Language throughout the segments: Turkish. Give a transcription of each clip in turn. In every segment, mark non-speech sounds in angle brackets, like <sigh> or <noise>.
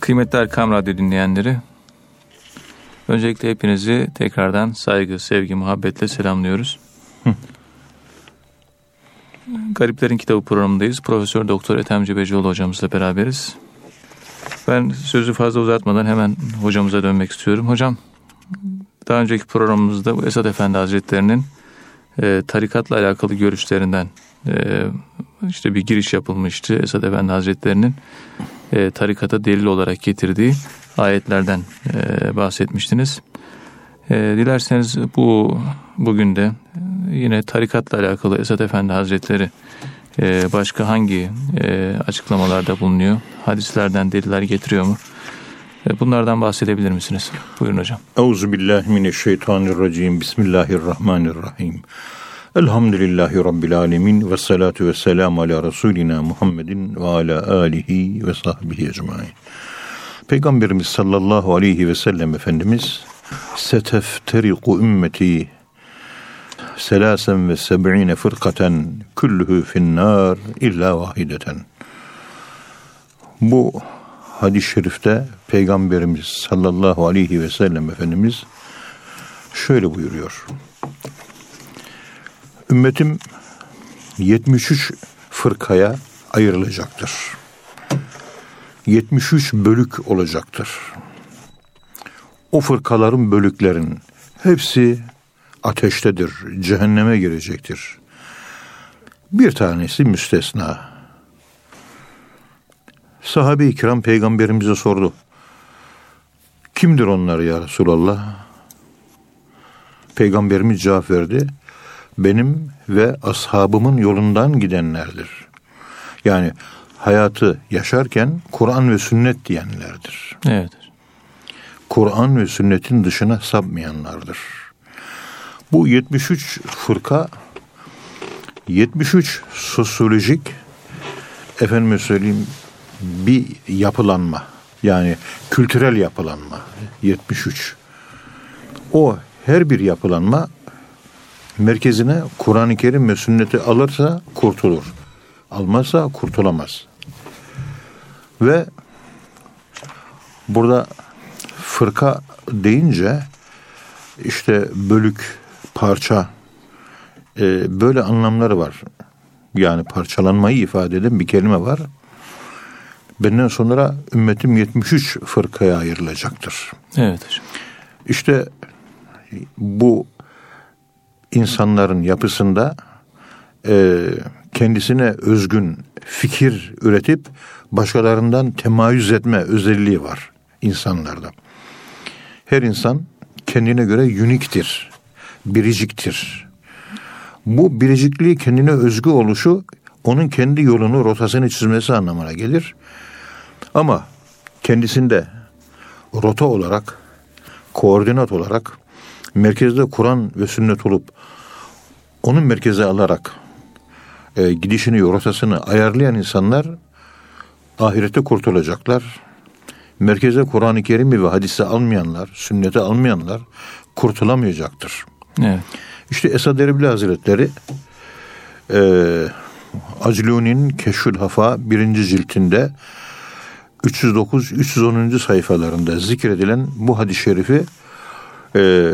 Kıymetli Erkam Radyo dinleyenleri, öncelikle hepinizi tekrardan saygı, sevgi, muhabbetle selamlıyoruz. <laughs> Gariplerin Kitabı programındayız. Profesör Doktor Ethem Cebecioğlu hocamızla beraberiz. Ben sözü fazla uzatmadan hemen hocamıza dönmek istiyorum. Hocam, daha önceki programımızda bu Esad Efendi Hazretleri'nin e, tarikatla alakalı görüşlerinden e, işte bir giriş yapılmıştı. Esad Efendi Hazretleri'nin e, tarikata delil olarak getirdiği ayetlerden e, bahsetmiştiniz. E, dilerseniz bu bugün de yine tarikatla alakalı Esad Efendi Hazretleri e, başka hangi e, açıklamalarda bulunuyor? Hadislerden deliller getiriyor mu? E, bunlardan bahsedebilir misiniz? Buyurun hocam. Euzubillahimineşşeytanirracim. Bismillahirrahmanirrahim. Elhamdülillahi Rabbil alemin ve salatu ve selamu ala Resulina Muhammedin ve ala alihi ve sahbihi ecmain. Peygamberimiz sallallahu aleyhi ve sellem Efendimiz setefteriku ümmeti selasen ve seb'ine fırkaten küllühü finnâr illa vahideten. Bu hadis-i şerifte Peygamberimiz sallallahu aleyhi ve sellem Efendimiz şöyle buyuruyor. Ümmetim 73 fırkaya ayrılacaktır. 73 bölük olacaktır. O fırkaların bölüklerin hepsi ateştedir, cehenneme girecektir. Bir tanesi müstesna. Sahabe-i kiram peygamberimize sordu. Kimdir onlar ya Resulallah? Peygamberimiz cevap verdi benim ve ashabımın yolundan gidenlerdir. Yani hayatı yaşarken Kur'an ve sünnet diyenlerdir. Evet. Kur'an ve sünnetin dışına sapmayanlardır. Bu 73 fırka 73 sosyolojik efendime söyleyeyim bir yapılanma. Yani kültürel yapılanma 73. O her bir yapılanma merkezine Kur'an-ı Kerim ve sünneti alırsa kurtulur. Almazsa kurtulamaz. Ve burada fırka deyince işte bölük, parça e, böyle anlamları var. Yani parçalanmayı ifade eden bir kelime var. Benden sonra ümmetim 73 fırkaya ayrılacaktır. Evet hocam. İşte bu insanların yapısında e, kendisine özgün fikir üretip başkalarından temayüz etme özelliği var insanlarda. Her insan kendine göre uniktir, biriciktir. Bu biricikliği kendine özgü oluşu onun kendi yolunu, rotasını çizmesi anlamına gelir. Ama kendisinde rota olarak, koordinat olarak merkezde Kur'an ve sünnet olup onun merkeze alarak e, gidişini, rotasını ayarlayan insanlar ahirette kurtulacaklar. Merkeze Kur'an-ı Kerim'i ve hadisi almayanlar, sünneti almayanlar kurtulamayacaktır. Evet. İşte Esad Erbil Hazretleri e, Acluni'nin Keşfül Hafa birinci ciltinde 309-310. sayfalarında zikredilen bu hadis-i şerifi e,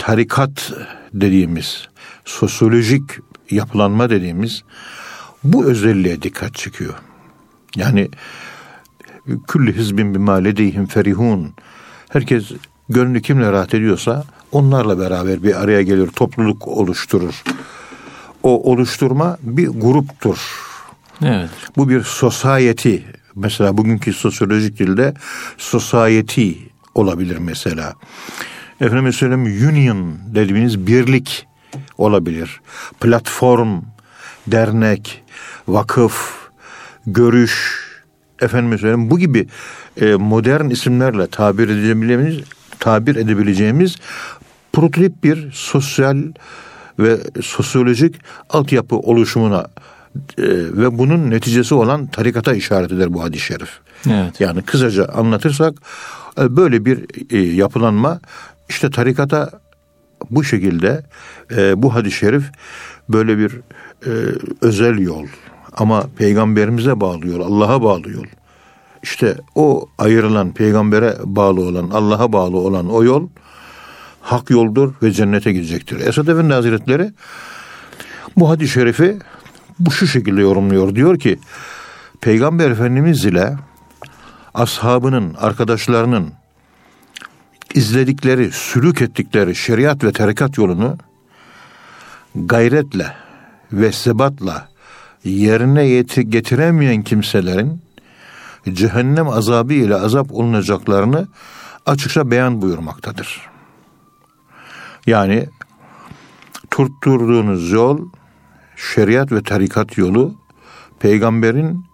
tarikat dediğimiz, sosyolojik yapılanma dediğimiz bu özelliğe dikkat çekiyor. Yani külli hizbin bima ledeyhim ferihun. Herkes gönlü kimle rahat ediyorsa onlarla beraber bir araya gelir, topluluk oluşturur. O oluşturma bir gruptur. Evet. Bu bir society. Mesela bugünkü sosyolojik dilde society olabilir mesela. Efendim söyleyeyim union dediğimiz birlik olabilir. Platform, dernek, vakıf, görüş, efendim söyleyeyim bu gibi e, modern isimlerle tabir edebileceğimiz tabir edebileceğimiz prototip bir sosyal ve sosyolojik altyapı oluşumuna e, ve bunun neticesi olan tarikata işaret eder bu hadis-i şerif. Evet. Yani kısaca anlatırsak e, böyle bir e, yapılanma işte tarikata bu şekilde e, bu hadis-i şerif böyle bir e, özel yol ama peygamberimize bağlı yol, Allah'a bağlı yol. işte o ayrılan peygambere bağlı olan, Allah'a bağlı olan o yol hak yoldur ve cennete gidecektir. Esad Efendi Hazretleri bu hadis-i şerifi bu şu şekilde yorumluyor. Diyor ki Peygamber Efendimiz ile ashabının, arkadaşlarının izledikleri, sülük ettikleri şeriat ve tarikat yolunu gayretle ve sebatla yerine getiremeyen kimselerin cehennem azabı ile azap olunacaklarını açıkça beyan buyurmaktadır. Yani tutturduğunuz yol şeriat ve tarikat yolu peygamberin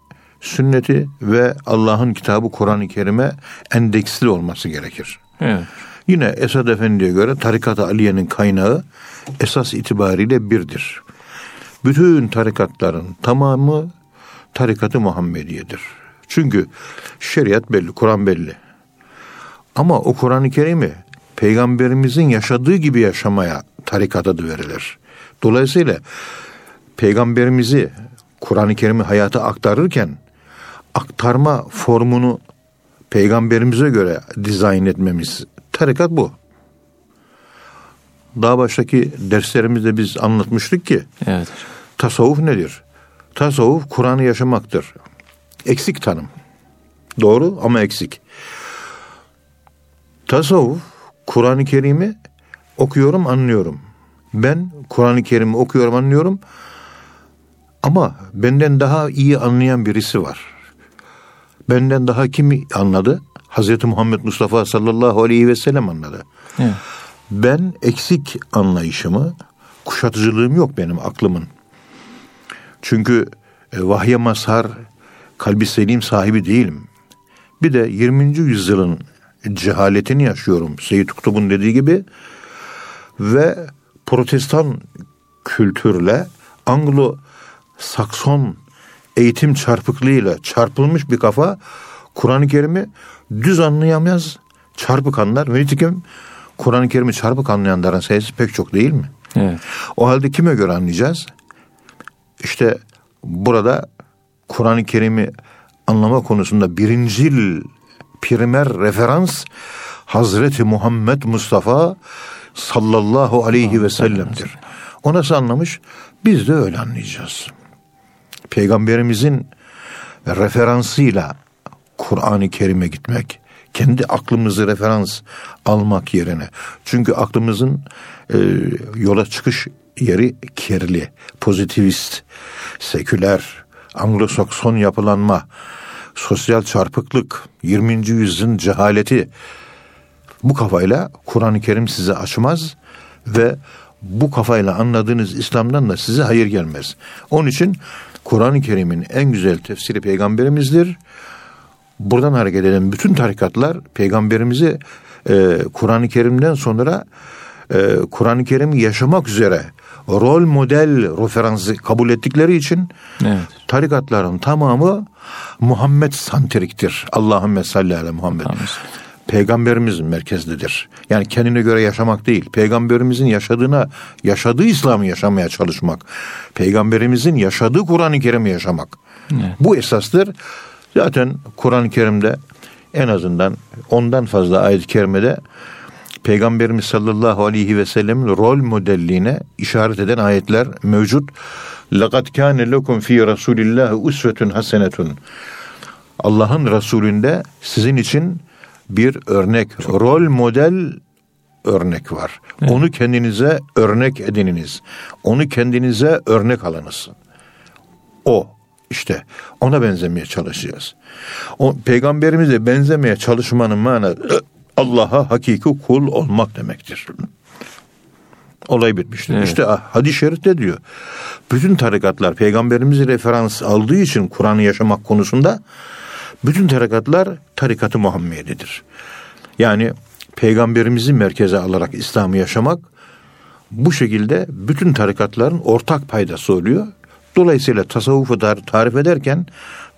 sünneti ve Allah'ın kitabı Kur'an-ı Kerim'e endeksli olması gerekir. Evet. Yine Esad Efendi'ye göre tarikat Aliye'nin kaynağı esas itibariyle birdir. Bütün tarikatların tamamı tarikatı Muhammediye'dir. Çünkü şeriat belli, Kur'an belli. Ama o Kur'an-ı Kerim'i peygamberimizin yaşadığı gibi yaşamaya tarikat adı verilir. Dolayısıyla peygamberimizi Kur'an-ı Kerim'i hayata aktarırken aktarma formunu peygamberimize göre dizayn etmemiz tarikat bu. Daha baştaki derslerimizde biz anlatmıştık ki evet. tasavvuf nedir? Tasavvuf Kur'an'ı yaşamaktır. Eksik tanım. Doğru ama eksik. Tasavvuf Kur'an-ı Kerim'i okuyorum, anlıyorum. Ben Kur'an-ı Kerim'i okuyorum, anlıyorum. Ama benden daha iyi anlayan birisi var. Benden daha kimi anladı? Hazreti Muhammed Mustafa sallallahu aleyhi ve sellem anladı. Evet. Ben eksik anlayışımı, kuşatıcılığım yok benim aklımın. Çünkü e, vahye mazhar, kalbi selim sahibi değilim. Bir de 20. yüzyılın cehaletini yaşıyorum. Seyyid Kutub'un dediği gibi ve protestan kültürle Anglo Sakson eğitim çarpıklığıyla çarpılmış bir kafa Kur'an-ı Kerim'i düz anlayamaz, çarpık anlar. Ve nitekim Kur'an-ı Kerim'i çarpık anlayanların sayısı pek çok değil mi? Evet. O halde kime göre anlayacağız? İşte burada Kur'an-ı Kerim'i anlama konusunda birincil primer referans Hazreti Muhammed Mustafa sallallahu aleyhi ve sellem'dir. O nasıl anlamış? Biz de öyle anlayacağız. Peygamberimizin referansıyla Kur'an-ı Kerim'e gitmek, kendi aklımızı referans almak yerine. Çünkü aklımızın e, yola çıkış yeri kirli, pozitivist, seküler, Anglo-Sakson yapılanma, sosyal çarpıklık, 20. yüzyılın cehaleti bu kafayla Kur'an-ı Kerim size açmaz ve bu kafayla anladığınız İslam'dan da size hayır gelmez. Onun için Kur'an-ı Kerim'in en güzel tefsiri peygamberimizdir. Buradan hareket eden bütün tarikatlar peygamberimizi e, Kur'an-ı Kerim'den sonra e, Kur'an-ı Kerim'i yaşamak üzere rol model referansı kabul ettikleri için evet. tarikatların tamamı Muhammed santriktir. Allahümme salli ala Muhammed. Tamam Peygamberimiz merkezlidir. Yani kendine göre yaşamak değil. Peygamberimizin yaşadığına, yaşadığı İslam'ı yaşamaya çalışmak. Peygamberimizin yaşadığı Kur'an-ı Kerim'i yaşamak. Evet. Bu esastır. Zaten Kur'an-ı Kerim'de en azından ondan fazla ayet-i kerimede Peygamberimiz sallallahu aleyhi ve sellemin rol modelliğine işaret eden ayetler mevcut. لَقَدْ كَانَ لَكُمْ ف۪ي رَسُولِ اللّٰهِ اُسْوَةٌ حَسَنَةٌ Allah'ın Resulünde sizin için bir örnek, Çok rol model örnek var. Evet. Onu kendinize örnek edininiz. Onu kendinize örnek alınız. O işte ona benzemeye çalışacağız. O peygamberimize benzemeye çalışmanın manası Allah'a hakiki kul olmak demektir. Olay bitmiştir. Evet. İşte ah, hadis-i şerifte diyor. Bütün tarikatlar peygamberimizi referans aldığı için Kur'an'ı yaşamak konusunda bütün tarikatlar tarikatı Muhammedidir. Yani peygamberimizi merkeze alarak İslam'ı yaşamak bu şekilde bütün tarikatların ortak paydası oluyor. Dolayısıyla tasavvufu tarif ederken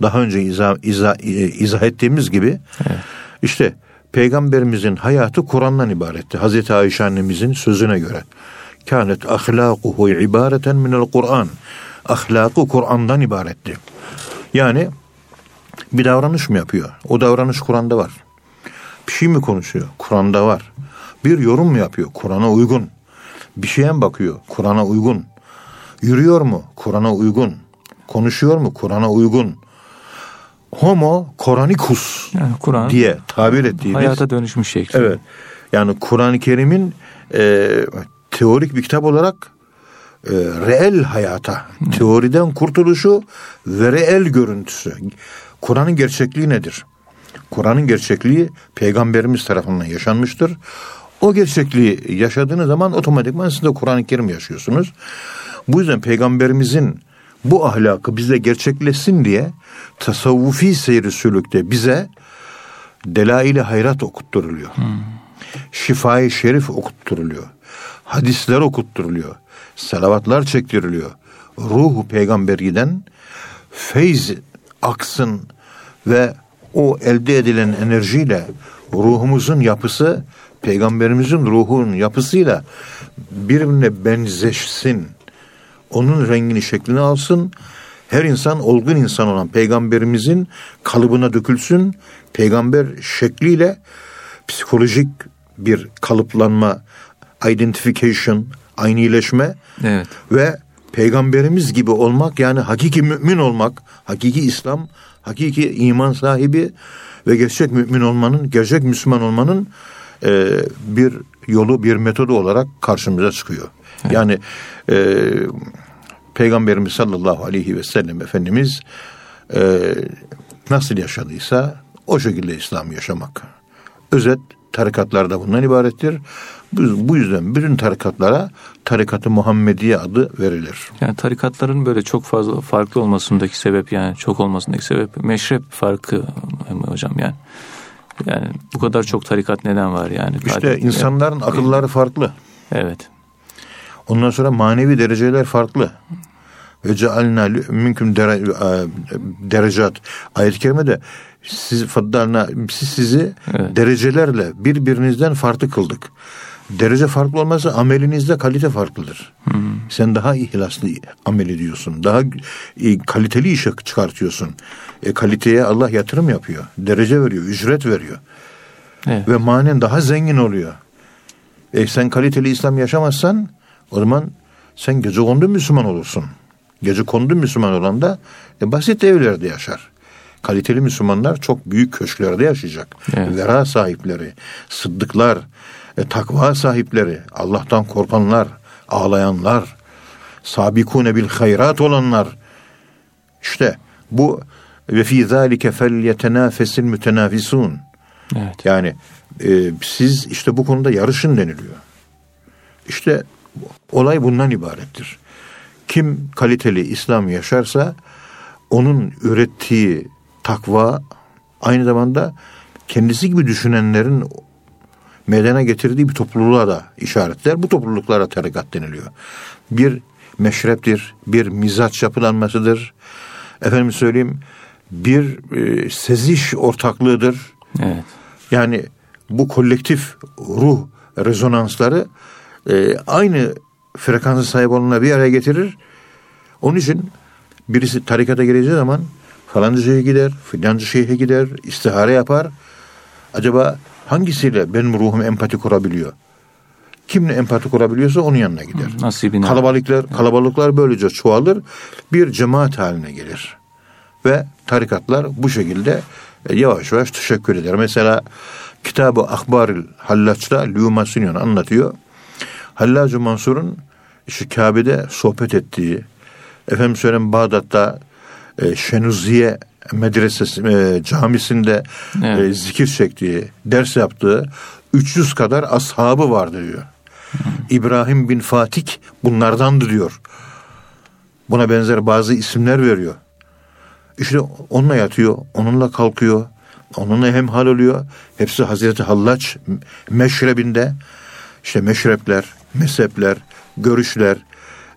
daha önce izah, izah, izah ettiğimiz gibi evet. işte peygamberimizin hayatı Kur'an'dan ibaretti. Hazreti Ayşe annemizin sözüne göre. Kânet ahlâkuhu ibareten minel Kur'an. Ahlakı Kur'an'dan ibaretti. Yani Bir davranış mı yapıyor? O davranış Kur'an'da var. Bir şey mi konuşuyor? Kur'an'da var. Bir yorum mu yapıyor? Kur'an'a uygun. Bir şeye mi bakıyor? Kur'an'a uygun. Yürüyor mu? Kur'an'a uygun. Konuşuyor mu? Kur'an'a uygun. Homo Koranikus Yani Kur'an diye tabir ettiğimiz hayata dönüşmüş şekli. Evet. Yani Kur'an-ı Kerim'in e, teorik bir kitap olarak e, reel hayata, teoriden kurtuluşu ve reel görüntüsü. Kur'an'ın gerçekliği nedir? Kur'an'ın gerçekliği peygamberimiz tarafından yaşanmıştır. O gerçekliği yaşadığınız zaman otomatikman siz de Kur'an-ı Kerim yaşıyorsunuz. Bu yüzden peygamberimizin bu ahlakı bize gerçekleşsin diye tasavvufi seyri sülükte bize delail-i hayrat okutturuluyor. Şifai şerif okutturuluyor. Hadisler okutturuluyor. Salavatlar çektiriliyor. Ruhu peygamberiden feyz aksın ve o elde edilen enerjiyle ruhumuzun yapısı peygamberimizin ruhunun yapısıyla birbirine benzeşsin. Onun rengini şeklini alsın. Her insan olgun insan olan peygamberimizin kalıbına dökülsün. Peygamber şekliyle psikolojik bir kalıplanma, identification, aynileşme Evet. ve peygamberimiz gibi olmak yani hakiki mümin olmak, hakiki İslam, hakiki iman sahibi ve gerçek mümin olmanın, gerçek Müslüman olmanın e, bir yolu, bir metodu olarak karşımıza çıkıyor. Yani e, Peygamberimiz sallallahu aleyhi ve sellem Efendimiz e, nasıl yaşadıysa o şekilde İslam yaşamak. Özet tarikatlar da bundan ibarettir. Bu, yüzden bütün tarikatlara tarikat-ı Muhammediye adı verilir. Yani tarikatların böyle çok fazla farklı olmasındaki sebep yani çok olmasındaki sebep meşrep farkı hocam yani. Yani bu kadar çok tarikat neden var yani? İşte insanların akılları farklı. Evet. Ondan sonra manevi dereceler farklı. Ve cealna mümkün derecat. Ayet-i kerimede siz faddalna siz sizi Evet. derecelerle birbirinizden farklı kıldık. Derece farklı olmazsa amelinizde kalite farklıdır. Sen daha ihlaslı amel ediyorsun. Daha e, kaliteli işe çıkartıyorsun. E, kaliteye Allah yatırım yapıyor. Derece veriyor, ücret veriyor. Evet. Ve manen daha zengin oluyor. E sen kaliteli İslam yaşamazsan o zaman sen gece kondu Müslüman olursun. Gece kondu Müslüman olan da e, basit evlerde yaşar. Kaliteli Müslümanlar çok büyük köşklerde yaşayacak. Evet. Vera sahipleri, sıddıklar, e, takva sahipleri, Allah'tan korkanlar, ağlayanlar, sabikune bil hayrat olanlar. İşte bu ve fi zalike felyetenafesil mütenafisun. Evet. Yani e, siz işte bu konuda yarışın deniliyor. İşte olay bundan ibarettir. Kim kaliteli İslam yaşarsa onun ürettiği takva aynı zamanda kendisi gibi düşünenlerin meydana getirdiği bir topluluğa da işaretler. Bu topluluklara tarikat deniliyor. Bir meşreptir, bir mizaç yapılanmasıdır. Efendim söyleyeyim bir e, seziş ortaklığıdır. Evet. Yani bu kolektif ruh rezonansları e, aynı frekansa sahip olanları bir araya getirir. Onun için birisi tarikata gireceği zaman falanca şeye gider, filanca şeye gider, istihare yapar. Acaba hangisiyle benim ruhum empati kurabiliyor? Kimle empati kurabiliyorsa onun yanına gider. Nasibine. Kalabalıklar, kalabalıklar böylece çoğalır, bir cemaat haline gelir. Ve tarikatlar bu şekilde e, yavaş yavaş teşekkür eder. Mesela kitabı Akbaril Hallaç'ta Lüma Sinyon anlatıyor. Hallacı Mansur'un işte Kabe'de sohbet ettiği, efendim söyleyeyim Bağdat'ta e, Şenuziye medresesi e, camisinde Evet. e, zikir çektiği, ders yaptığı 300 kadar ashabı vardı diyor. İbrahim bin Fatih bunlardandı diyor. Buna benzer bazı isimler veriyor. İşte onunla yatıyor, onunla kalkıyor, onunla hemhal oluyor. Hepsi Hazreti Hallaç meşrebinde. İşte meşrepler, mezhepler, görüşler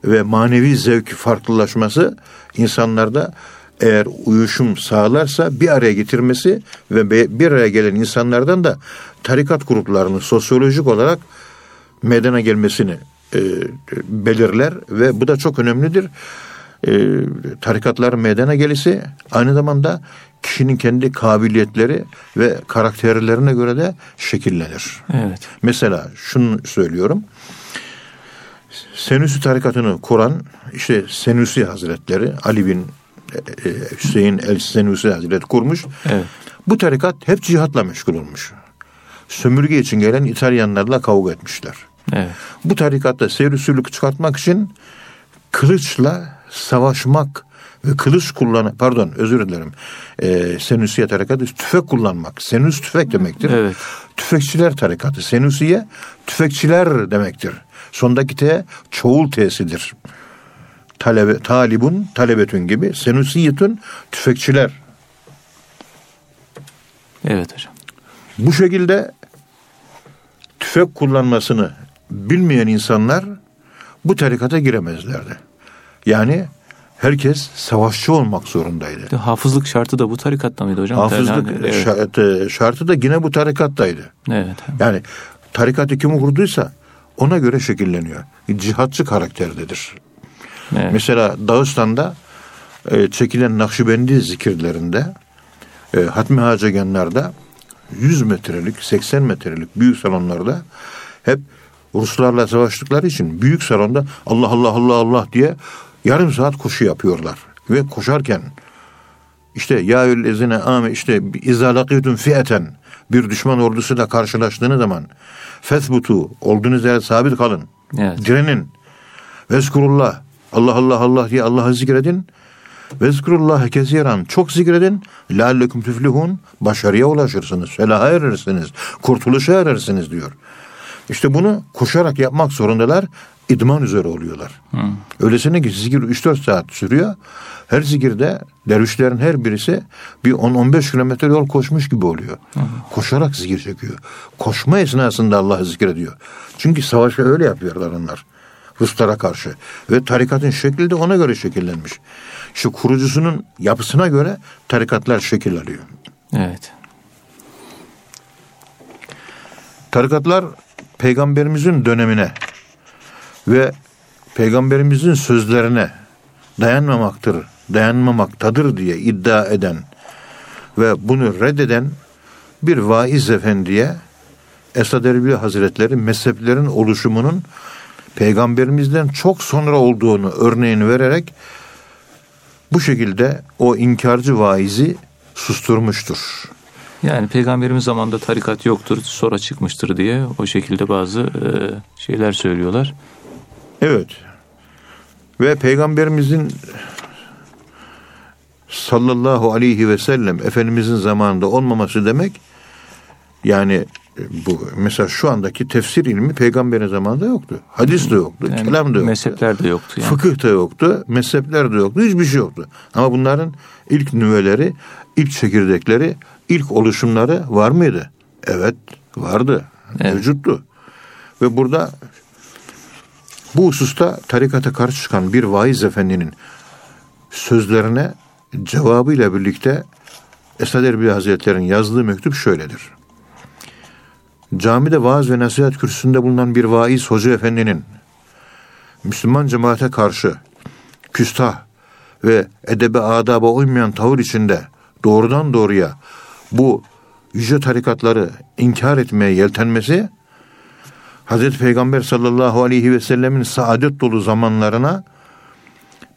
ve manevi zevk farklılaşması insanlarda eğer uyuşum sağlarsa bir araya getirmesi ve bir araya gelen insanlardan da tarikat gruplarının sosyolojik olarak meydana gelmesini e, belirler ve bu da çok önemlidir. E, tarikatların meydana gelisi aynı zamanda kişinin kendi kabiliyetleri ve karakterlerine göre de şekillenir. Evet. Mesela şunu söylüyorum. Senüsi tarikatını kuran işte Senüsi Hazretleri Ali bin e, e, Hüseyin El Senüsi Hazretleri kurmuş. Evet. Bu tarikat hep cihatla meşgul olmuş. Sömürge için gelen İtalyanlarla kavga etmişler. Evet. Bu tarikatta seyrisülük çıkartmak için kılıçla savaşmak ve kılıç kullan pardon özür dilerim. Ee, Senüsiye tarikatı tüfek kullanmak. Senüs tüfek demektir. Evet. Tüfekçiler tarikatı. Senüsiye tüfekçiler demektir. Sondaki T çoğul T'sidir. Talebe, talibun, talebetün gibi. Senüsiyetün tüfekçiler. Evet hocam. Bu şekilde tüfek kullanmasını bilmeyen insanlar bu tarikata giremezlerdi. Yani herkes savaşçı olmak zorundaydı. Hafızlık şartı da bu tarikatta mıydı hocam? Hafızlık Evet. şartı, şartı da yine bu tarikattaydı. Evet. Yani tarikatı kim kurduysa ona göre şekilleniyor. Cihatçı karakterdedir. Evet. Mesela Dağıstan'da e, çekilen Nakşibendi zikirlerinde e, Hatmi Hacegenler'de 100 metrelik, 80 metrelik büyük salonlarda hep Ruslarla savaştıkları için büyük salonda Allah Allah Allah Allah diye yarım saat koşu yapıyorlar. Ve koşarken işte ya ezine ame işte izalakiyetun fiyeten bir düşman ordusuyla karşılaştığınız zaman fesbutu olduğunuz yere sabit kalın. Evet. Direnin. Vezkurullah. Allah Allah Allah diye Allah'ı zikredin. Vezkurullahı kesiren. Çok zikredin. Leallekum tüflihun. Başarıya ulaşırsınız. Felaha erersiniz. Kurtuluşa erersiniz diyor. İşte bunu koşarak yapmak zorundalar. İdman üzere oluyorlar. Öylesine ki zikir 3-4 saat sürüyor. Her zikirde dervişlerin her birisi bir 10-15 kilometre yol koşmuş gibi oluyor. Koşarak zikir çekiyor. Koşma esnasında Allah'ı zikrediyor. Çünkü savaşta öyle yapıyorlar onlar. Ruslara karşı. Ve tarikatın şekli de ona göre şekillenmiş. İşte kurucusunun yapısına göre tarikatlar şekil alıyor. Evet. Tarikatlar peygamberimizin dönemine ve peygamberimizin sözlerine dayanmamaktır, dayanmamaktadır diye iddia eden ve bunu reddeden bir vaiz efendiye Esad Erbil Hazretleri mezheplerin oluşumunun peygamberimizden çok sonra olduğunu örneğini vererek bu şekilde o inkarcı vaizi susturmuştur. Yani peygamberimiz zamanında tarikat yoktur, sonra çıkmıştır diye o şekilde bazı e, şeyler söylüyorlar. Evet. Ve peygamberimizin sallallahu aleyhi ve sellem Efendimizin zamanında olmaması demek yani bu mesela şu andaki tefsir ilmi peygamberin zamanında yoktu. Hadis de yoktu, Yani kelam da yoktu. Mezhepler de yoktu. Yani. Fıkıh da yoktu, mezhepler de yoktu, hiçbir şey yoktu. Ama bunların ilk nüveleri, ilk çekirdekleri, ilk oluşumları var mıydı? Evet, vardı. Evet. Mevcuttu. Ve burada bu hususta tarikata karşı çıkan bir vaiz efendinin sözlerine cevabıyla birlikte Esad Erbil Hazretleri'nin yazdığı mektup şöyledir. Camide vaaz ve nasihat kürsüsünde bulunan bir vaiz hoca efendinin Müslüman cemaate karşı küstah ve edebe adaba uymayan tavır içinde doğrudan doğruya bu yüce tarikatları inkar etmeye yeltenmesi Hazreti Peygamber sallallahu aleyhi ve sellemin saadet dolu zamanlarına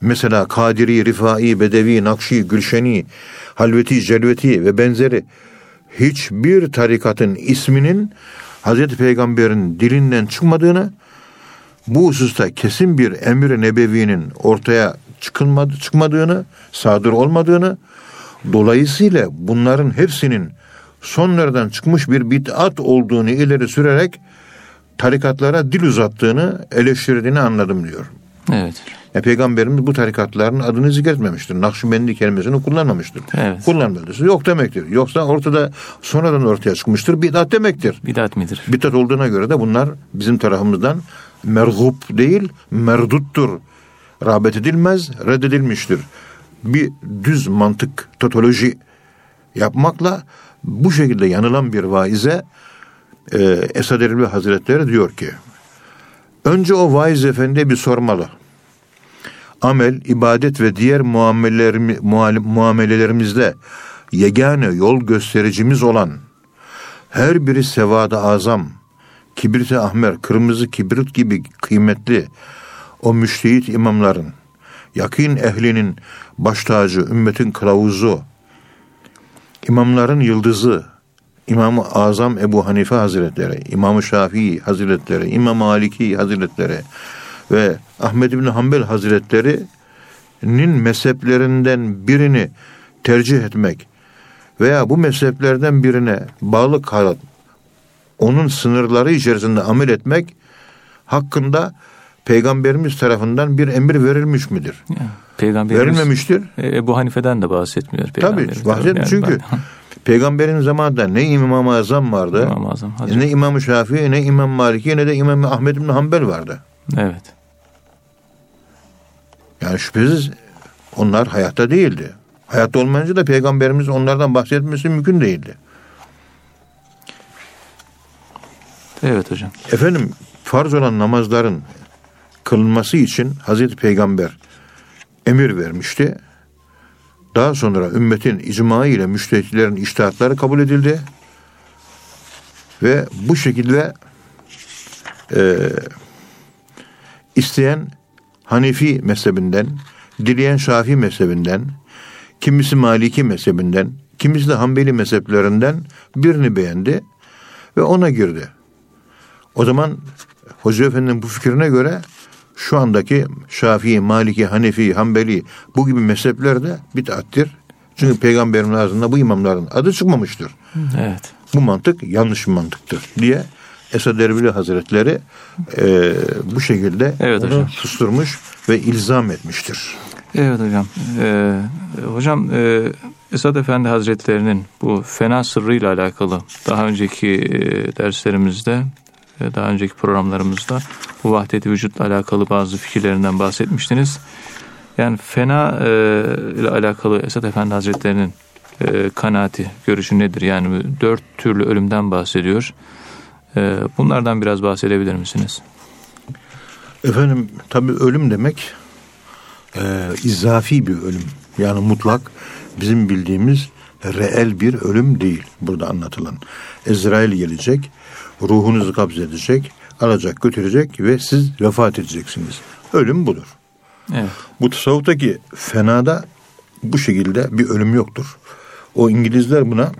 mesela Kadiri, Rifai, Bedevi, Nakşi, Gülşeni, Halveti, Celveti ve benzeri hiçbir tarikatın isminin Hazreti Peygamber'in dilinden çıkmadığını bu hususta kesin bir emir-i nebevinin ortaya çıkılmadı, çıkmadığını, sadır olmadığını, dolayısıyla bunların hepsinin sonlardan çıkmış bir bid'at olduğunu ileri sürerek tarikatlara dil uzattığını, eleştirdiğini anladım diyor. Evet. E, Peygamberimiz bu tarikatların adını zikretmemiştir. Nakşibendi kelimesini kullanmamıştır. Evet. Kullanmadısı yok demektir. Yoksa ortada sonradan ortaya çıkmıştır. Bid'at demektir. Bidat midir? Bidat olduğuna göre de bunlar bizim tarafımızdan mergub değil, merduttur. Rağbet edilmez, reddedilmiştir. Bir düz mantık, totoloji yapmakla bu şekilde yanılan bir vaize e, Esad Erbil Hazretleri diyor ki önce o vaiz efendiye bir sormalı. Amel, ibadet ve diğer muamelelerimizde yegane yol göstericimiz olan her biri sevada azam, kibriti ahmer, kırmızı kibrit gibi kıymetli o müştehit imamların, yakın ehlinin baş tacı, ümmetin kılavuzu, imamların yıldızı, İmam-ı Azam Ebu Hanife Hazretleri, İmam-ı Şafii Hazretleri, İmam Maliki Hazretleri ve Ahmed bin Hanbel Hazretleri'nin mezheplerinden birini tercih etmek veya bu mezheplerden birine bağlı kalıp onun sınırları içerisinde amel etmek hakkında peygamberimiz tarafından bir emir verilmiş midir? Peygamberimiz Verilmemiştir. E, Ebu Hanife'den de bahsetmiyor. Tabii bahsetmiyor Yani çünkü ben- peygamberin zamanında ne İmam-ı Azam vardı, İmam-ı Azam, Hazreti- ne İmam-ı Şafii, ne İmam Maliki, ne de İmam Ahmed bin Hanbel vardı. Evet. Yani şüphesiz onlar hayatta değildi. Hayatta olmayınca da peygamberimiz onlardan bahsetmesi mümkün değildi. Evet hocam. Efendim farz olan namazların kılınması için Hazreti Peygamber emir vermişti. Daha sonra ümmetin icma ile müştehitlerin iştihatları kabul edildi. Ve bu şekilde e, isteyen Hanefi mezhebinden, dileyen Şafii mezhebinden, kimisi Maliki mezhebinden, kimisi de Hanbeli mezheplerinden birini beğendi ve ona girdi. O zaman Hoca Efendi'nin bu fikrine göre şu andaki Şafii, Maliki, Hanefi, Hanbeli bu gibi mezhepler de bid'attir. Çünkü peygamberin ağzında bu imamların adı çıkmamıştır. Evet. Bu mantık yanlış bir mantıktır diye Esad Erbili Hazretleri e, bu şekilde Evet onu hocam. susturmuş ve ilzam etmiştir. Evet hocam. Ee, hocam e, Esad Efendi Hazretlerinin bu fena sırrıyla alakalı daha önceki e, derslerimizde daha önceki programlarımızda bu vahdeti vücutla alakalı bazı fikirlerinden bahsetmiştiniz. Yani fena e, ile alakalı Esad Efendi Hazretlerinin e, kanaati, görüşü nedir? Yani dört türlü ölümden bahsediyor. E, bunlardan biraz bahsedebilir misiniz? Efendim tabii ölüm demek e, izafi bir ölüm. Yani mutlak bizim bildiğimiz reel bir ölüm değil burada anlatılan. Ezrail gelecek, ruhunuzu kabzedecek, alacak götürecek ve siz vefat edeceksiniz. Ölüm budur. Evet. Bu tasavvuftaki fenada bu şekilde bir ölüm yoktur. O İngilizler buna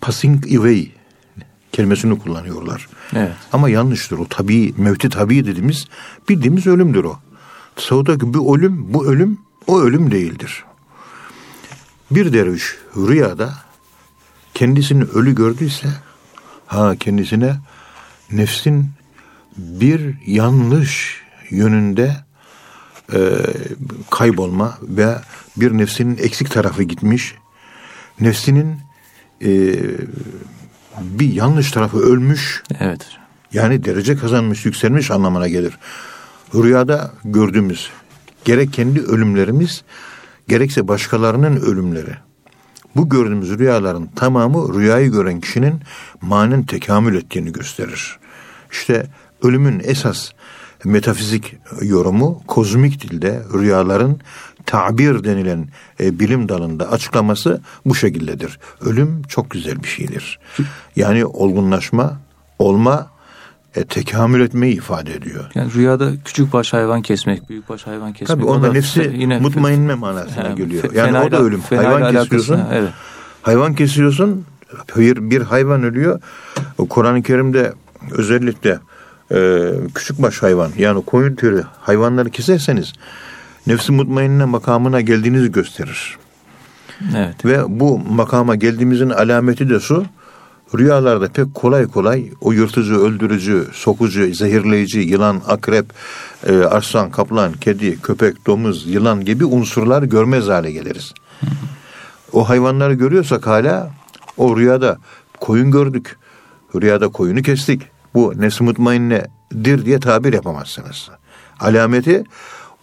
passing away kelimesini kullanıyorlar. Evet. Ama yanlıştır o tabii mevti tabii dediğimiz bildiğimiz ölümdür o. Tasavvuftaki bu ölüm bu ölüm o ölüm değildir. Bir derviş rüyada kendisini ölü gördüyse ha kendisine nefsin bir yanlış yönünde e, kaybolma ve bir nefsinin eksik tarafı gitmiş. Nefsinin e, bir yanlış tarafı ölmüş. Evet. Yani derece kazanmış, yükselmiş anlamına gelir. Rüyada gördüğümüz gerek kendi ölümlerimiz gerekse başkalarının ölümleri. Bu gördüğümüz rüyaların tamamı rüyayı gören kişinin manen tekamül ettiğini gösterir. İşte ölümün esas metafizik yorumu kozmik dilde rüyaların tabir denilen e, bilim dalında açıklaması bu şekildedir. Ölüm çok güzel bir şeydir. Yani olgunlaşma, olma, e, tekamül etmeyi ifade ediyor. Yani rüyada küçük baş hayvan kesmek, büyük baş hayvan kesmek. Tabii o onda da nefsi yine mutmainme manasına Yani geliyor. Yani o da ölüm. Hayvan kesiyorsun. Evet. Hayvan kesiyorsun. Bir, hayvan ölüyor. Kur'an-ı Kerim'de özellikle e, küçük baş hayvan yani koyun türü hayvanları keserseniz nefsi mutmainne makamına geldiğinizi gösterir. Evet. Ve bu makama geldiğimizin alameti de şu. Rüyalarda pek kolay kolay o yırtıcı, öldürücü, sokucu, zehirleyici, yılan, akrep, e, arslan, kaplan, kedi, köpek, domuz, yılan gibi unsurlar görmez hale geliriz. O hayvanları görüyorsak hala o rüyada koyun gördük. Rüyada koyunu kestik. Bu nefs mutmainnedir diye tabir yapamazsınız. Alameti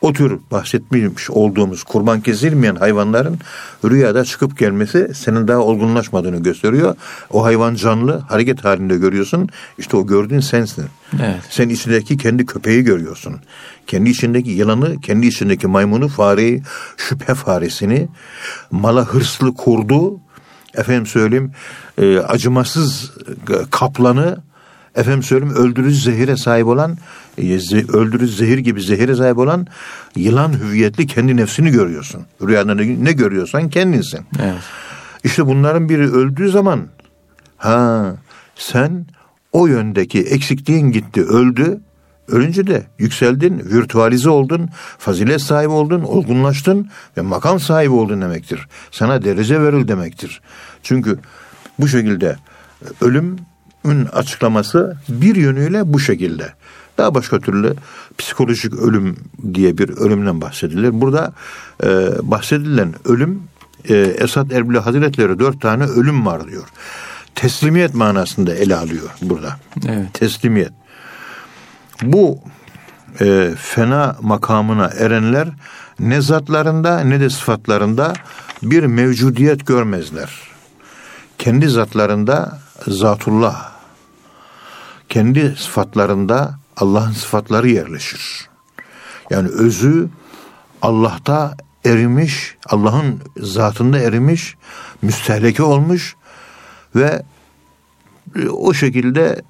o tür bahsetmiş olduğumuz kurban kesilmeyen hayvanların rüyada çıkıp gelmesi senin daha olgunlaşmadığını gösteriyor. O hayvan canlı hareket halinde görüyorsun. İşte o gördüğün sensin. Evet. Sen içindeki kendi köpeği görüyorsun. Kendi içindeki yılanı, kendi içindeki maymunu, fareyi, şüphe faresini, mala hırslı kurdu, efendim söyleyeyim e, acımasız kaplanı, efendim söyleyeyim öldürücü zehire sahip olan, e, öldürücü zehir gibi zehire sahip olan yılan hüviyetli kendi nefsini görüyorsun. Rüyanda ne, ne görüyorsan kendinsin. Evet. İşte bunların biri öldüğü zaman ha sen o yöndeki eksikliğin gitti, öldü. Ölünce de yükseldin, virtualize oldun, fazilet sahibi oldun, olgunlaştın ve makam sahibi oldun demektir. Sana derece veril demektir. Çünkü bu şekilde ölümün açıklaması bir yönüyle bu şekilde. Daha başka türlü psikolojik ölüm diye bir ölümden bahsedilir. Burada e, bahsedilen ölüm e, Esad Erbil Hazretleri dört tane ölüm var diyor. Teslimiyet manasında ele alıyor burada. Evet. Teslimiyet. Bu e, fena makamına erenler ne zatlarında ne de sıfatlarında bir mevcudiyet görmezler. Kendi zatlarında zatullah, kendi sıfatlarında Allah'ın sıfatları yerleşir. Yani özü Allah'ta erimiş, Allah'ın zatında erimiş, müstehleke olmuş ve o şekilde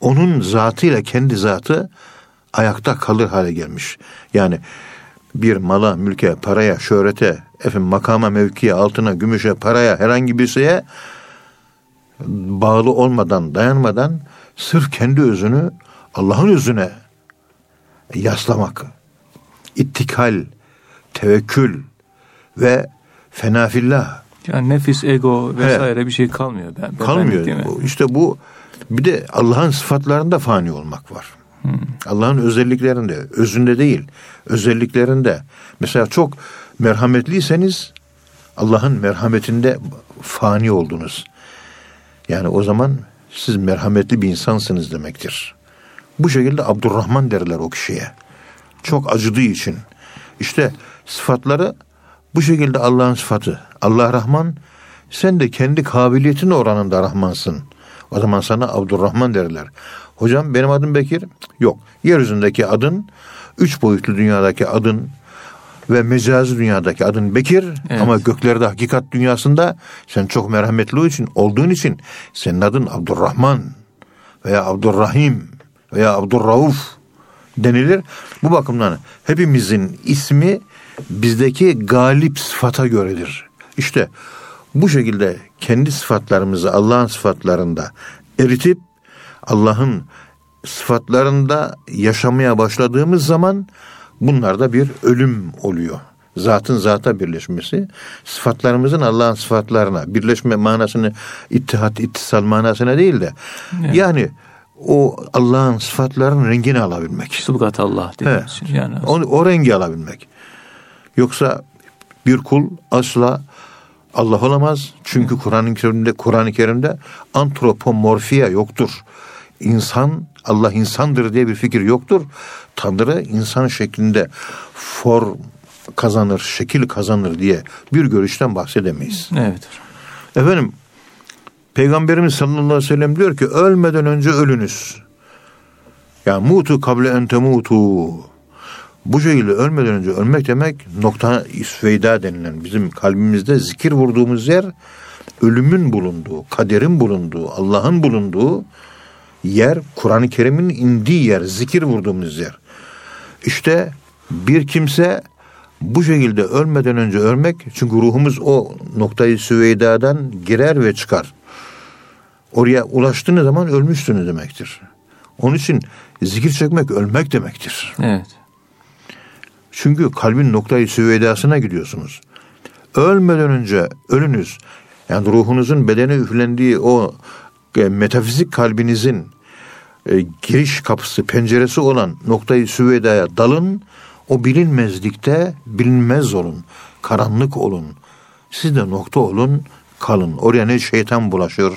onun zatıyla kendi zatı ayakta kalır hale gelmiş. Yani bir mala, mülke, paraya, şöhrete, efendim makama, mevkiye, altına, gümüşe, paraya, herhangi bir şeye bağlı olmadan, dayanmadan sırf kendi özünü Allah'ın özüne yaslamak, ittikal, tevekkül ve fenafillah. Yani nefis, ego vesaire He. bir şey kalmıyor. Ben, kalmıyor. İşte bu bir de Allah'ın sıfatlarında fani olmak var. Allah'ın özelliklerinde, özünde değil, özelliklerinde. Mesela çok merhametliyseniz Allah'ın merhametinde fani oldunuz. Yani o zaman siz merhametli bir insansınız demektir. Bu şekilde Abdurrahman derler o kişiye. Çok acıdığı için. İşte sıfatları bu şekilde Allah'ın sıfatı. Allah Rahman sen de kendi kabiliyetin oranında Rahmansın. O zaman sana Abdurrahman derler. Hocam benim adım Bekir. Yok. Yeryüzündeki adın, üç boyutlu dünyadaki adın ve mecazi dünyadaki adın Bekir evet. ama göklerde hakikat dünyasında sen çok merhametli için olduğun için senin adın Abdurrahman veya Abdurrahim veya Abdurrauf denilir. Bu bakımdan hepimizin ismi bizdeki galip sıfata göredir. İşte bu şekilde kendi sıfatlarımızı Allah'ın sıfatlarında eritip Allah'ın sıfatlarında yaşamaya başladığımız zaman bunlarda bir ölüm oluyor. Zatın zata birleşmesi, sıfatlarımızın Allah'ın sıfatlarına birleşme manasını ittihat, ittisal manasına değil de evet. yani o Allah'ın sıfatlarının rengini alabilmek. Sıbgat Allah dediğimiz yani. O, o rengi alabilmek. Yoksa bir kul asla Allah olamaz. Çünkü Kur'an-ı Kerim'de Kur'an-ı Kerim'de antropomorfiya yoktur. İnsan Allah insandır diye bir fikir yoktur. Tanrı insan şeklinde form kazanır, şekil kazanır diye bir görüşten bahsedemeyiz. Evet. Efendim Peygamberimiz sallallahu aleyhi ve sellem diyor ki ölmeden önce ölünüz. Ya mutu kable ente mutu. Bu şekilde ölmeden önce ölmek demek nokta isveyda denilen bizim kalbimizde zikir vurduğumuz yer ölümün bulunduğu, kaderin bulunduğu, Allah'ın bulunduğu yer, Kur'an-ı Kerim'in indiği yer, zikir vurduğumuz yer. İşte bir kimse bu şekilde ölmeden önce ölmek çünkü ruhumuz o noktayı süveydadan girer ve çıkar. Oraya ulaştığınız zaman ölmüşsünüz demektir. Onun için zikir çekmek ölmek demektir. Evet. Çünkü kalbin noktayı süveydasına gidiyorsunuz. Ölmeden önce ölünüz. Yani ruhunuzun bedene üflendiği o e, metafizik kalbinizin e, giriş kapısı, penceresi olan noktayı süveydaya dalın. O bilinmezlikte bilinmez olun. Karanlık olun. Siz de nokta olun. kalın. Oraya ne şeytan bulaşır,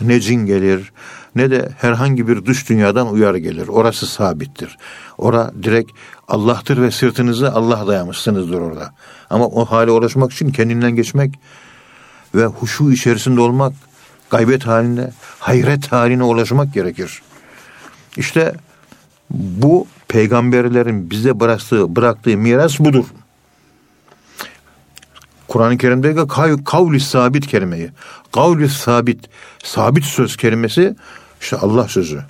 ne cin gelir, ne de herhangi bir dış dünyadan uyarı gelir. Orası sabittir. Ora direkt Allah'tır ve sırtınızı Allah dayamışsınızdır orada. Ama o hale ulaşmak için kendinden geçmek ve huşu içerisinde olmak, gaybet halinde, hayret haline ulaşmak gerekir. İşte bu peygamberlerin bize bıraktığı, bıraktığı miras budur. Kur'an-ı Kerim'de kavli sabit kelimeyi. Kavli sabit, sabit söz kelimesi işte Allah sözü.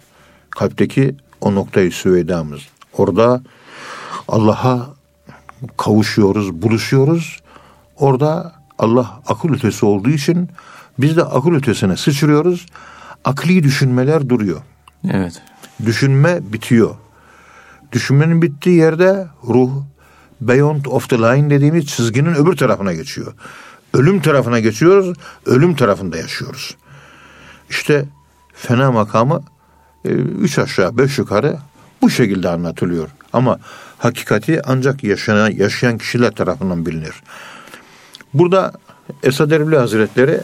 Kalpteki o noktayı süveydamız. Orada Allah'a kavuşuyoruz, buluşuyoruz. Orada Allah akıl ötesi olduğu için biz de akıl ötesine sıçrıyoruz. Akli düşünmeler duruyor. Evet. Düşünme bitiyor. Düşünmenin bittiği yerde ruh beyond of the line dediğimiz çizginin öbür tarafına geçiyor. Ölüm tarafına geçiyoruz, ölüm tarafında yaşıyoruz. İşte fena makamı e, üç aşağı beş yukarı bu şekilde anlatılıyor. Ama hakikati ancak yaşayan, yaşayan kişiler tarafından bilinir. Burada Esad Erbil Hazretleri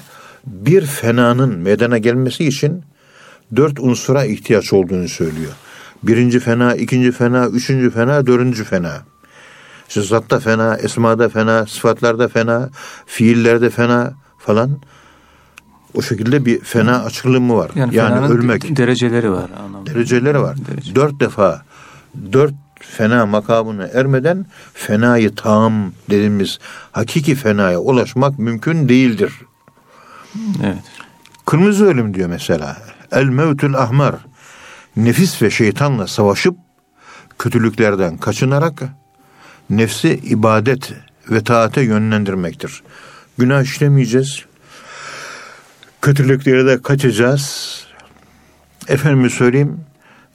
bir fenanın meydana gelmesi için dört unsura ihtiyaç olduğunu söylüyor. Birinci fena, ikinci fena, üçüncü fena, dördüncü fena. İşte zatta fena, esmada fena, sıfatlarda fena, fiillerde fena falan. O şekilde bir fena açılımı var. Yani, yani ölmek. Dereceleri var. Anlamda. Dereceleri var. Derece. Dört defa, dört fena makamını ermeden fenayı tam dediğimiz hakiki fenaya ulaşmak mümkün değildir. Evet. Kırmızı ölüm diyor mesela. El mevtül ahmar. Nefis ve şeytanla savaşıp kötülüklerden kaçınarak nefsi ibadet ve taate yönlendirmektir. Günah işlemeyeceğiz. Kötülükleri de kaçacağız. Efendim söyleyeyim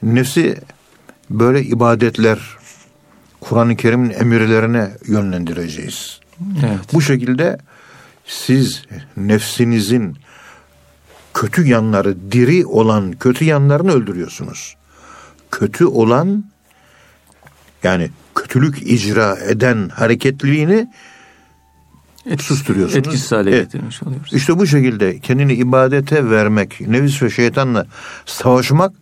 nefsi böyle ibadetler Kur'an-ı Kerim'in emirlerine yönlendireceğiz. Evet. Bu şekilde siz nefsinizin kötü yanları diri olan kötü yanlarını öldürüyorsunuz. Kötü olan yani kötülük icra eden hareketliliğini Etkisiz, susturuyorsunuz. Etkisiz hale evet. getirmiş oluyoruz. İşte bu şekilde kendini ibadete vermek, nefis ve şeytanla savaşmak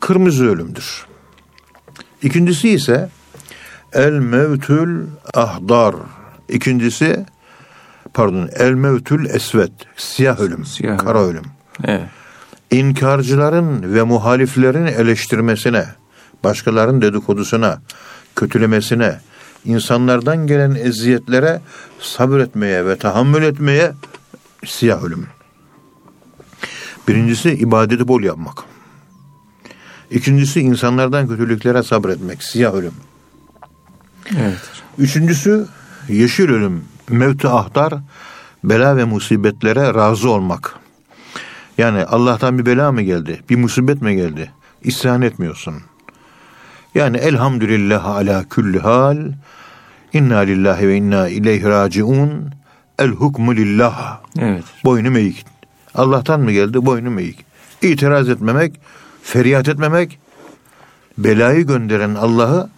kırmızı ölümdür. İkincisi ise el mevtül ahdar. İkincisi pardon el mevtül esvet. Siyah ölüm. Siyah kara ölüm. ölüm. Evet. İnkarcıların ve muhaliflerin eleştirmesine, başkalarının dedikodusuna, kötülemesine, insanlardan gelen eziyetlere sabretmeye ve tahammül etmeye siyah ölüm. Birincisi ibadeti bol yapmak. İkincisi insanlardan kötülüklere sabretmek, siyah ölüm. Evet. Üçüncüsü yeşil ölüm, mevti ahtar, bela ve musibetlere razı olmak. Yani Allah'tan bir bela mı geldi, bir musibet mi geldi? İsyan etmiyorsun. Yani elhamdülillah ala külli hal, inna lillahi ve inna ileyhi raciun, el hukmu lillah. Evet. Boynum eğik. Allah'tan mı geldi? Boynum eğik. İtiraz etmemek, feryat etmemek, belayı gönderen Allah'ı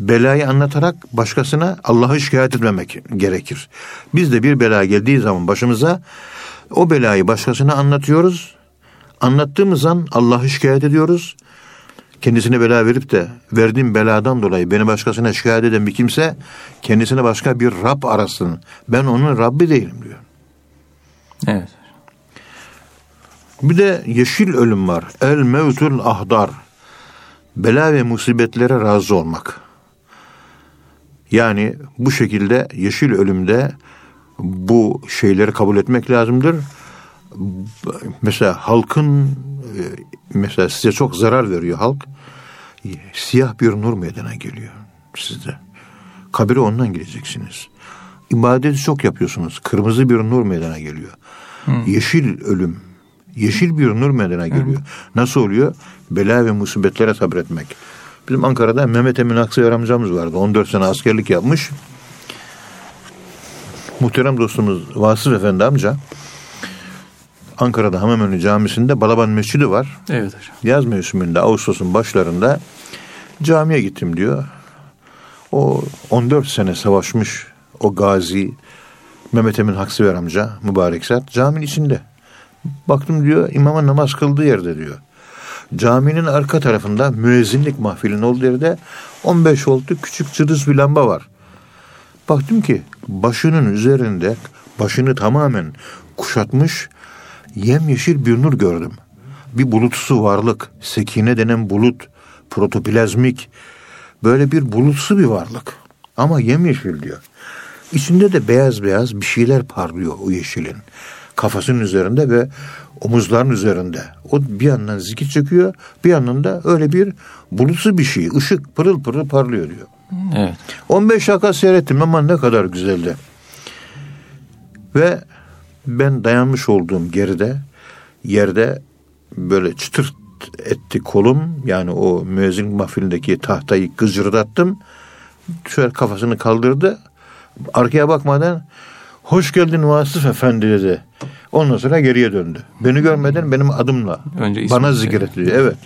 belayı anlatarak başkasına Allah'ı şikayet etmemek gerekir. Biz de bir bela geldiği zaman başımıza o belayı başkasına anlatıyoruz. Anlattığımız an Allah'ı şikayet ediyoruz. Kendisine bela verip de verdiğim beladan dolayı beni başkasına şikayet eden bir kimse kendisine başka bir Rab arasın. Ben onun Rabbi değilim diyor. Evet. Bir de yeşil ölüm var. El mevtul ahdar. Bela ve musibetlere razı olmak. Yani bu şekilde yeşil ölümde bu şeyleri kabul etmek lazımdır. Mesela halkın e, mesela size çok zarar veriyor halk. Siyah bir nur meydana geliyor sizde. Kabire ondan gideceksiniz. İbadeti çok yapıyorsunuz. Kırmızı bir nur meydana geliyor. Hmm. Yeşil ölüm Yeşil bir nur meydana geliyor. Evet. Nasıl oluyor? Bela ve musibetlere sabretmek. Bizim Ankara'da Mehmet Emin Aksayer amcamız vardı. 14 sene askerlik yapmış. Muhterem dostumuz Vasıf Efendi amca Ankara'da Hamamönü Camisi'nde Balaban Mescidi var. Evet hocam. Yaz mevsiminde Ağustos'un başlarında camiye gittim diyor. O 14 sene savaşmış o gazi Mehmet Emin Haksiver amca mübarek zat caminin içinde. Baktım diyor imama namaz kıldığı yerde diyor. Caminin arka tarafında müezzinlik mahfilinin olduğu yerde 15 voltluk küçük cılız bir lamba var. Baktım ki başının üzerinde başını tamamen kuşatmış yemyeşil bir nur gördüm. Bir bulutsu varlık, sekine denen bulut, protoplazmik, böyle bir bulutsu bir varlık. Ama yemyeşil diyor. İçinde de beyaz beyaz bir şeyler parlıyor o yeşilin. Kafasının üzerinde ve omuzların üzerinde. O bir yandan zikir çekiyor, bir yandan da öyle bir bulutsu bir şey, ışık pırıl pırıl parlıyor diyor. Evet. 15 dakika seyrettim ama ne kadar güzeldi. Ve ben dayanmış olduğum geride yerde böyle çıtır etti kolum. Yani o müezzin mahfilindeki tahtayı gıcırdattım. Şöyle kafasını kaldırdı. Arkaya bakmadan hoş geldin Vasıf Efendi dedi. Ondan sonra geriye döndü. Beni görmeden benim adımla Önce bana zikretti. Evet.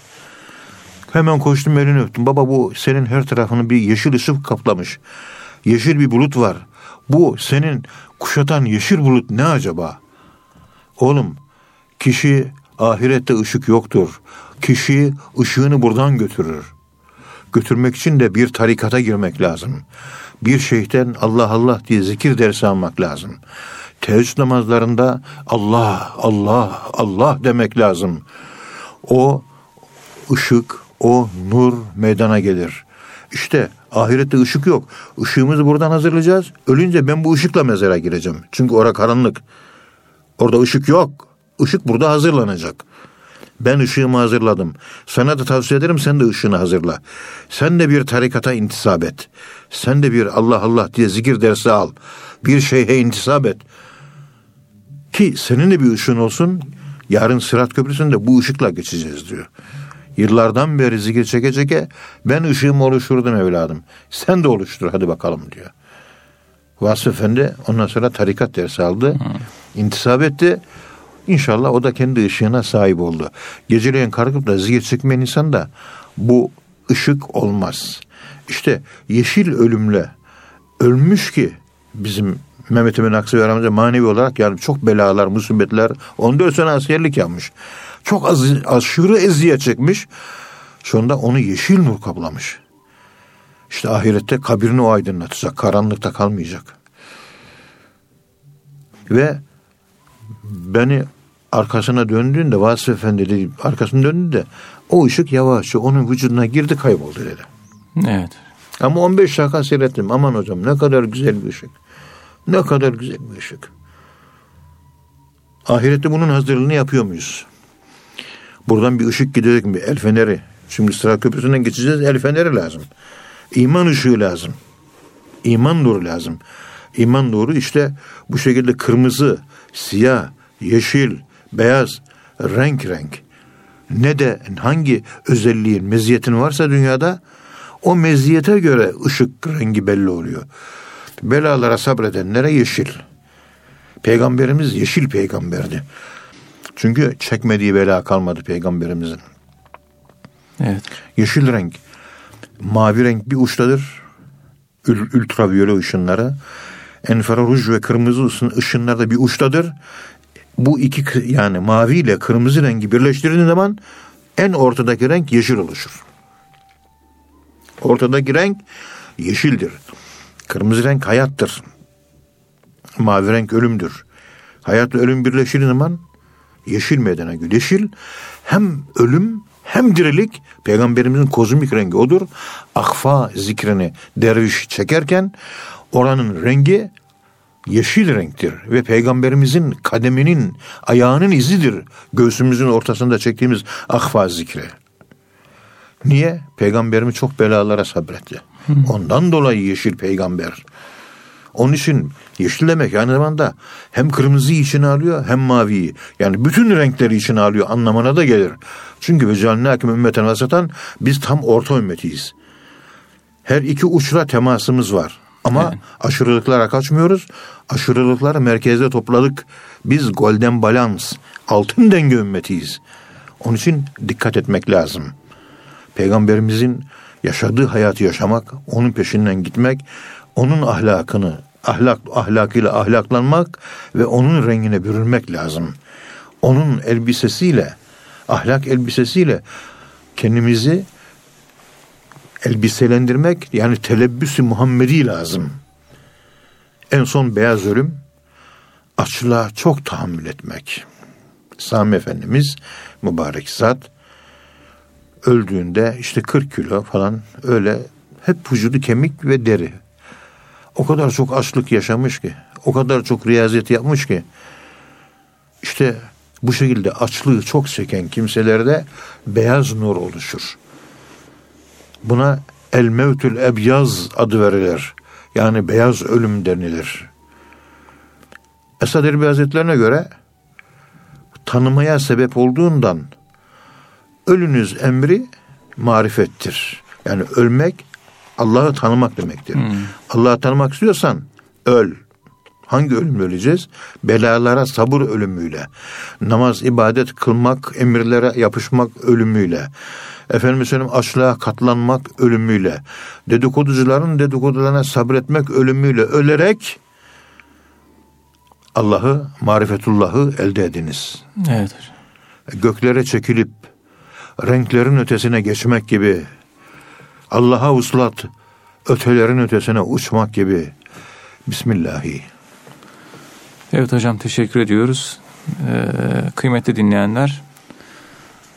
Hemen koştum elini öptüm. Baba bu senin her tarafını bir yeşil ışık kaplamış. Yeşil bir bulut var. Bu senin kuşatan yeşil bulut ne acaba? Oğlum kişi ahirette ışık yoktur. Kişi ışığını buradan götürür. Götürmek için de bir tarikata girmek lazım. Bir şeyhten Allah Allah diye zikir dersi almak lazım. Teheccüd namazlarında Allah Allah Allah demek lazım. O ışık, o nur meydana gelir. İşte ahirette ışık yok. Işığımızı buradan hazırlayacağız. Ölünce ben bu ışıkla mezara gireceğim. Çünkü orada karanlık. Orada ışık yok. Işık burada hazırlanacak. Ben ışığımı hazırladım. Sana da tavsiye ederim sen de ışığını hazırla. Sen de bir tarikata intisap et. Sen de bir Allah Allah diye zikir dersi al. Bir şeyhe intisap et. Ki senin de bir ışığın olsun. Yarın Sırat Köprüsü'nde bu ışıkla geçeceğiz diyor. Yıllardan beri zikir çeke çeke ben ışığımı oluşturdum evladım. Sen de oluştur hadi bakalım diyor. Vasıf Efendi ondan sonra tarikat dersi aldı. İntisap etti. İnşallah o da kendi ışığına sahip oldu. Geceleyin kalkıp da zikir çekmeyen insan da bu ışık olmaz. İşte yeşil ölümle ölmüş ki bizim Mehmet Emin Aksaver amca manevi olarak yani çok belalar, musibetler 14 sene askerlik yapmış. Çok az, aşırı eziyet çekmiş. Sonunda onu yeşil nur kaplamış. İşte ahirette kabrini o aydınlatacak. Karanlıkta kalmayacak. Ve beni arkasına döndüğünde Vasıf Efendi dedi, arkasına döndüğünde o ışık yavaşça onun vücuduna girdi kayboldu dedi. Evet. Ama 15 dakika seyrettim. Aman hocam ne kadar güzel bir ışık. Ne kadar güzel bir ışık. Ahirette bunun hazırlığını yapıyor muyuz? Buradan bir ışık gidecek mi? El feneri. Şimdi Sıra Köprüsü'nden geçeceğiz. El feneri lazım. İman ışığı lazım. İman nuru lazım. İman nuru işte bu şekilde kırmızı, siyah, yeşil, beyaz, renk renk. Ne de hangi özelliğin, meziyetin varsa dünyada o meziyete göre ışık rengi belli oluyor. Belalara sabredenlere yeşil. Peygamberimiz yeşil peygamberdi. Çünkü çekmediği bela kalmadı peygamberimizin. Evet. Yeşil renk. Mavi renk bir uçtadır. Ül- ultraviyole ışınları. Enfraruj ve kırmızı ışın- ışınlar da bir uçtadır. Bu iki yani mavi ile kırmızı rengi birleştirdiğin zaman en ortadaki renk yeşil oluşur. Ortadaki renk yeşildir. Kırmızı renk hayattır. Mavi renk ölümdür. Hayatla ölüm birleştiği zaman yeşil meydana geliyor. Yeşil hem ölüm hem dirilik peygamberimizin kozmik rengi odur. Akfa zikrini derviş çekerken oranın rengi yeşil renktir ve peygamberimizin kademinin ayağının izidir. Göğsümüzün ortasında çektiğimiz akfa zikri. Niye? Peygamberimiz çok belalara sabretti. Ondan dolayı yeşil peygamber. Onun için yeşil demek aynı zamanda hem kırmızıyı içine alıyor hem maviyi. Yani bütün renkleri içine alıyor anlamına da gelir. Çünkü ve cealnâkim ümmeten vasatan biz tam orta ümmetiyiz. Her iki uçla temasımız var. Ama aşırılıklara kaçmıyoruz. Aşırılıkları merkezde topladık. Biz golden balans, altın denge ümmetiyiz. Onun için dikkat etmek lazım. Peygamberimizin yaşadığı hayatı yaşamak, onun peşinden gitmek, onun ahlakını ahlak ahlakıyla ahlaklanmak ve onun rengine bürünmek lazım. Onun elbisesiyle, ahlak elbisesiyle kendimizi elbiselendirmek yani telebbüsü Muhammedi lazım. En son beyaz ölüm açlığa çok tahammül etmek. Sami Efendimiz mübarek zat öldüğünde işte 40 kilo falan öyle hep vücudu kemik ve deri. O kadar çok açlık yaşamış ki, o kadar çok riyazet yapmış ki işte bu şekilde açlığı çok çeken kimselerde beyaz nur oluşur. Buna el mevtül ebyaz adı verilir. Yani beyaz ölüm denilir. Esad Erbil Hazretlerine göre tanımaya sebep olduğundan ölünüz emri marifettir. Yani ölmek Allah'ı tanımak demektir. Hmm. Allah'ı tanımak istiyorsan öl. Hangi ölümle öleceğiz? Belalara sabır ölümüyle. Namaz, ibadet kılmak, emirlere yapışmak ölümüyle. Efendim söyleyeyim açlığa katlanmak ölümüyle. Dedikoducuların dedikodularına sabretmek ölümüyle ölerek Allah'ı, marifetullah'ı elde ediniz. Evet hocam. Göklere çekilip renklerin ötesine geçmek gibi Allah'a uslat ötelerin ötesine uçmak gibi Bismillahi. Evet hocam teşekkür ediyoruz. Ee, kıymetli dinleyenler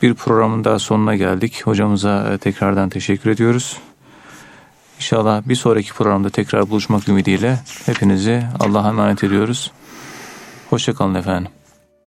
bir programın daha sonuna geldik. Hocamıza e, tekrardan teşekkür ediyoruz. İnşallah bir sonraki programda tekrar buluşmak ümidiyle hepinizi Allah'a emanet ediyoruz. Hoşçakalın efendim.